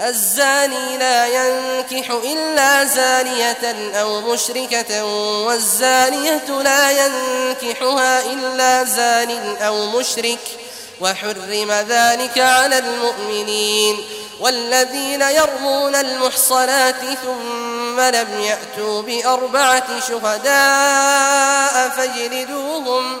الزاني لا ينكح إلا زانية أو مشركة والزانية لا ينكحها إلا زان أو مشرك وحرم ذلك على المؤمنين. والذين يرمون المحصنات ثم لم يأتوا بأربعة شهداء فاجلدوهم فاجلدوهم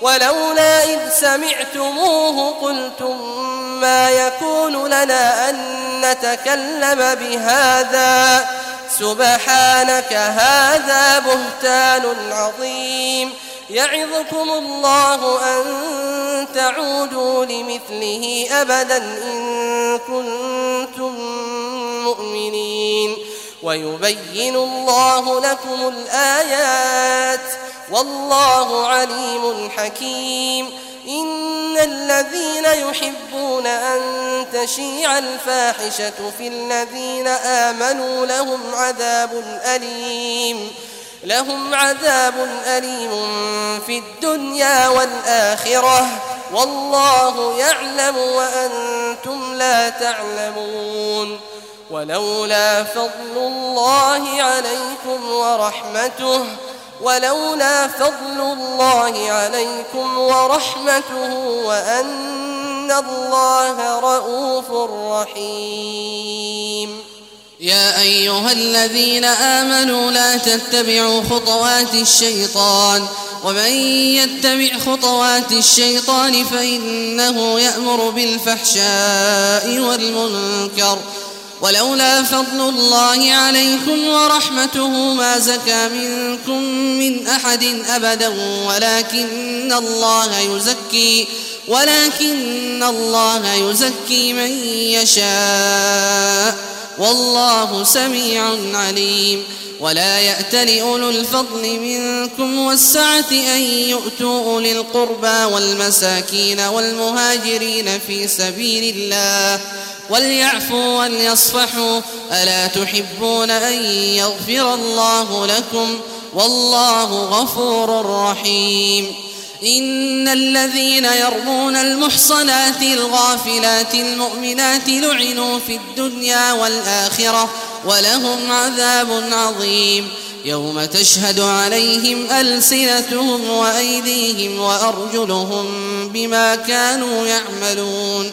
ولولا إذ سمعتموه قلتم ما يكون لنا أن نتكلم بهذا سبحانك هذا بهتان عظيم يعظكم الله أن تعودوا لمثله أبدا إن كنتم مؤمنين ويبين الله لكم الآيات والله عليم حكيم. إن الذين يحبون أن تشيع الفاحشة في الذين آمنوا لهم عذاب أليم. لهم عذاب أليم في الدنيا والآخرة. والله يعلم وأنتم لا تعلمون. ولولا فضل الله عليكم ورحمته ولولا فضل الله عليكم ورحمته وأن الله رؤوف رحيم. يا أيها الذين آمنوا لا تتبعوا خطوات الشيطان ومن يتبع خطوات الشيطان فإنه يأمر بالفحشاء والمنكر ولولا فضل الله عليكم ورحمته ما زكى منكم من أحد أبدا ولكن الله يزكي ولكن الله يزكي من يشاء. والله سميع عليم. ولا يأت لأولو الفضل منكم والسعة أن يؤتوا أولي القربى والمساكين والمهاجرين في سبيل الله. وليعفوا وليصفحوا. ألا تحبون أن يغفر الله لكم؟ والله غفور رحيم. إن الذين يرمون المحصنات الغافلات المؤمنات لعنوا في الدنيا والآخرة ولهم عذاب عظيم. يوم تشهد عليهم ألسنتهم وأيديهم وأرجلهم بما كانوا يعملون.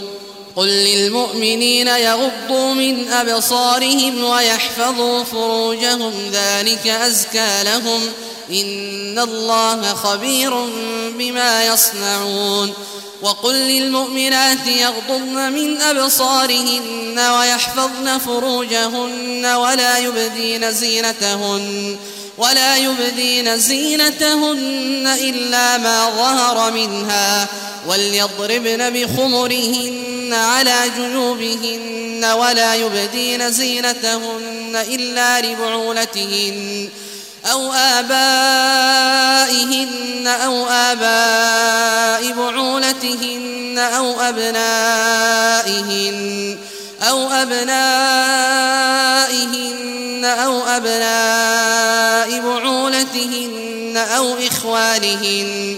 قل للمؤمنين يغضوا من أبصارهم ويحفظوا فروجهم ذلك أزكى لهم إن الله خبير بما يصنعون وقل للمؤمنات يغضضن من أبصارهن ويحفظن فروجهن ولا يبدين زينتهن ولا يبدين زينتهن إلا ما ظهر منها وليضربن بخمرهن على جنوبهن ولا يبدين زينتهن إلا لبعولتهن أو آبائهن أو آباء بعولتهن أو أبنائهن أو أبنائهن أو أبناء بعولتهن أو إخوانهن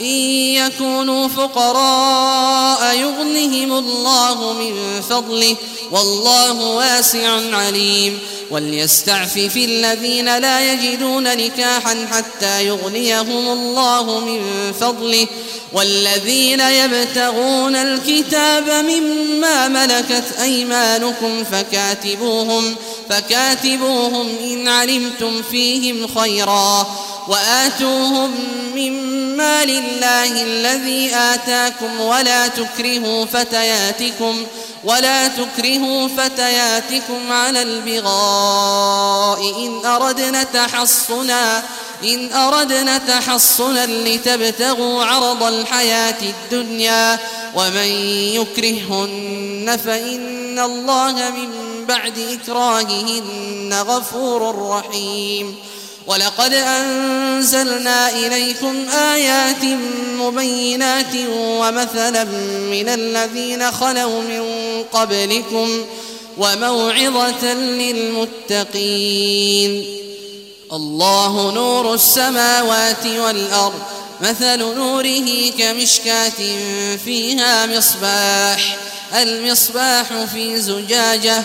إن يكونوا فقراء يغنهم الله من فضله والله واسع عليم وليستعفف الذين لا يجدون نكاحا حتى يغنيهم الله من فضله والذين يبتغون الكتاب مما ملكت أيمانكم فكاتبوهم فكاتبوهم إن علمتم فيهم خيرا وآتوهم مما لله الذي آتاكم ولا تكرهوا فتياتكم ولا تكرهوا فتياتكم على البغاء إن أردنا تحصنا إن أردنا تحصنا لتبتغوا عرض الحياة الدنيا ومن يكرهن فإن الله من بعد إكراههن غفور رحيم ولقد أنزلنا إليكم آيات مبينات ومثلا من الذين خلوا من قبلكم وموعظة للمتقين. الله نور السماوات والأرض مثل نوره كمشكاة فيها مصباح المصباح في زجاجة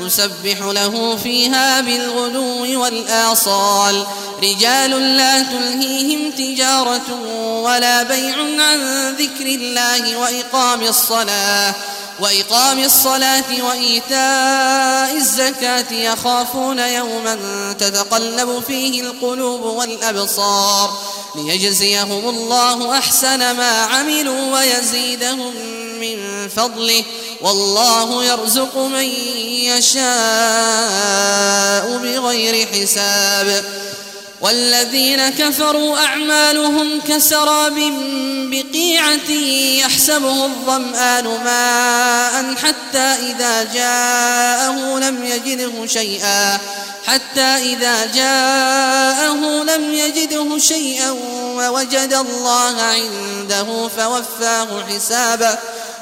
يسبح له فيها بالغدو والآصال. رجال لا تلهيهم تجارة ولا بيع عن ذكر الله وإقام الصلاة. وإقام الصلاة وإيتاء الزكاة يخافون يوما تتقلب فيه القلوب والأبصار. ليجزيهم الله أحسن ما عملوا ويزيدهم من فضله. والله يرزق من يشاء بغير حساب. والذين كفروا أعمالهم كسراب بقيعة يحسبه الظمآن ماء حتى إذا جاءه لم يجده شيئا حتى إذا جاءه لم يجده شيئا ووجد الله عنده فوفاه حسابه.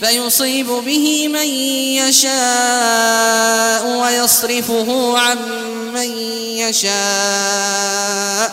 فيصيب به من يشاء ويصرفه عن من يشاء.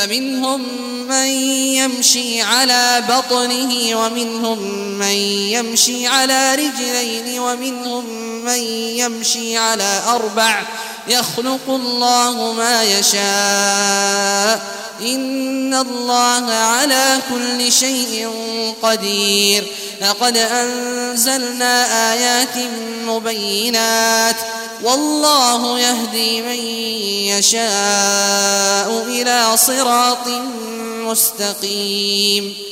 فمنهم من يمشي على بطنه ومنهم من يمشي على رجلين ومنهم من يمشي على أربع يخلق الله ما يشاء. إن الله على كل شيء قدير. لقد أنزلنا آيات مبينات. والله يهدي من يشاء إلى صراط مستقيم.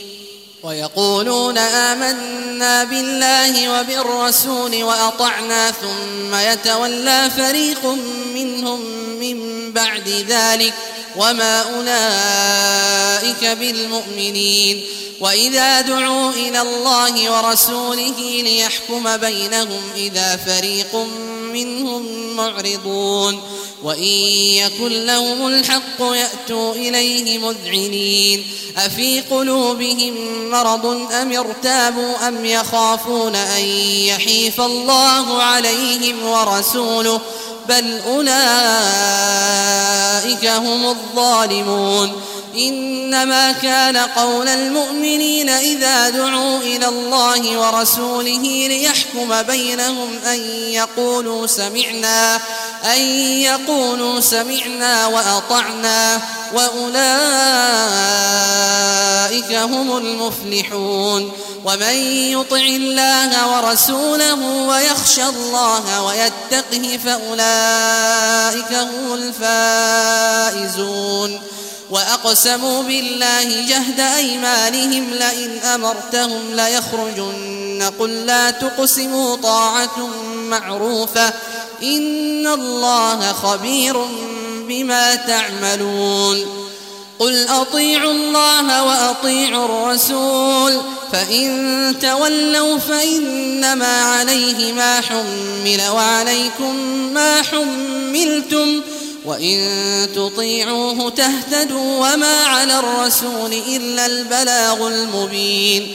ويقولون آمنا بالله وبالرسول وأطعنا ثم يتولى فريق منهم من بعد ذلك وما أولئك بالمؤمنين. وإذا دعوا إلى الله ورسوله ليحكم بينهم إذا فريق منهم معرضون. وإن يكن لهم الحق يأتوا إليه مذعنين. أفي قلوبهم مرض أم ارتابوا أم يخافون أن يحيف الله عليهم ورسوله؟ بل أولئك هم الظالمون. إنما كان قول المؤمنين إذا دعوا إلى الله ورسوله ليحكم بينهم أن يقولوا سمعنا. أن يقولوا سمعنا وأطعنا وأولئك هم المفلحون ومن يطع الله ورسوله ويخشى الله ويتقه فأولئك هم الفائزون وأقسموا بالله جهد أيمانهم لئن أمرتهم ليخرجن. قل لا تقسموا طاعة معروفة إن الله خبير بما تعملون قل أطيعوا الله وأطيعوا الرسول فإن تولوا فإنما عليه ما حمل وعليكم ما حملتم وإن تطيعوه تهتدوا وما على الرسول إلا البلاغ المبين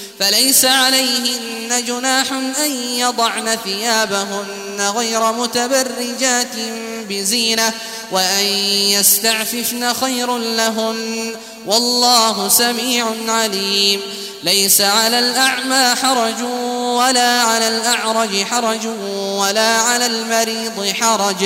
فليس عليهن جناح أن يضعن ثيابهن غير متبرجات بزينة وأن يستعففن خير لهن والله سميع عليم. ليس على الأعمى حرج ولا على الأعرج حرج ولا على المريض حرج.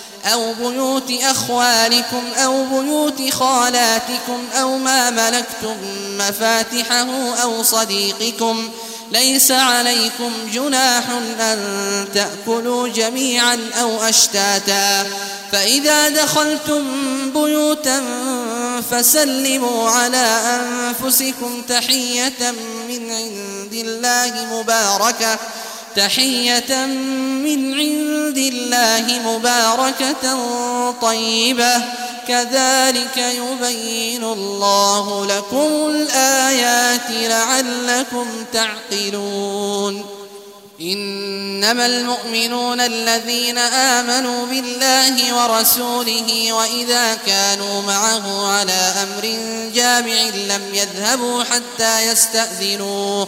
أو بيوت أخوالكم أو بيوت خالاتكم أو ما ملكتم مفاتحه أو صديقكم ليس عليكم جناح أن تأكلوا جميعا أو أشتاتا. فإذا دخلتم بيوتا فسلموا على أنفسكم تحية من عند الله مباركة. تحية من عند الله مباركة طيبة. كذلك يبين الله لكم الآيات لعلكم تعقلون. إنما المؤمنون الذين آمنوا بالله ورسوله وإذا كانوا معه على أمر جامع لم يذهبوا حتى يستأذنوه.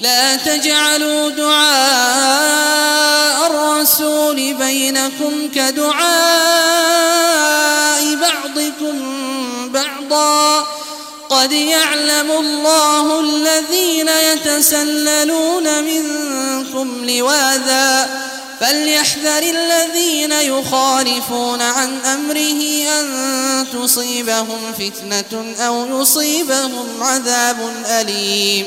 لا تجعلوا دعاء الرسول بينكم كدعاء بعضكم بعضا. قد يعلم الله الذين يتسللون منكم لواذا. فليحذر الذين يخالفون عن أمره أن تصيبهم فتنة أو يصيبهم عذاب أليم.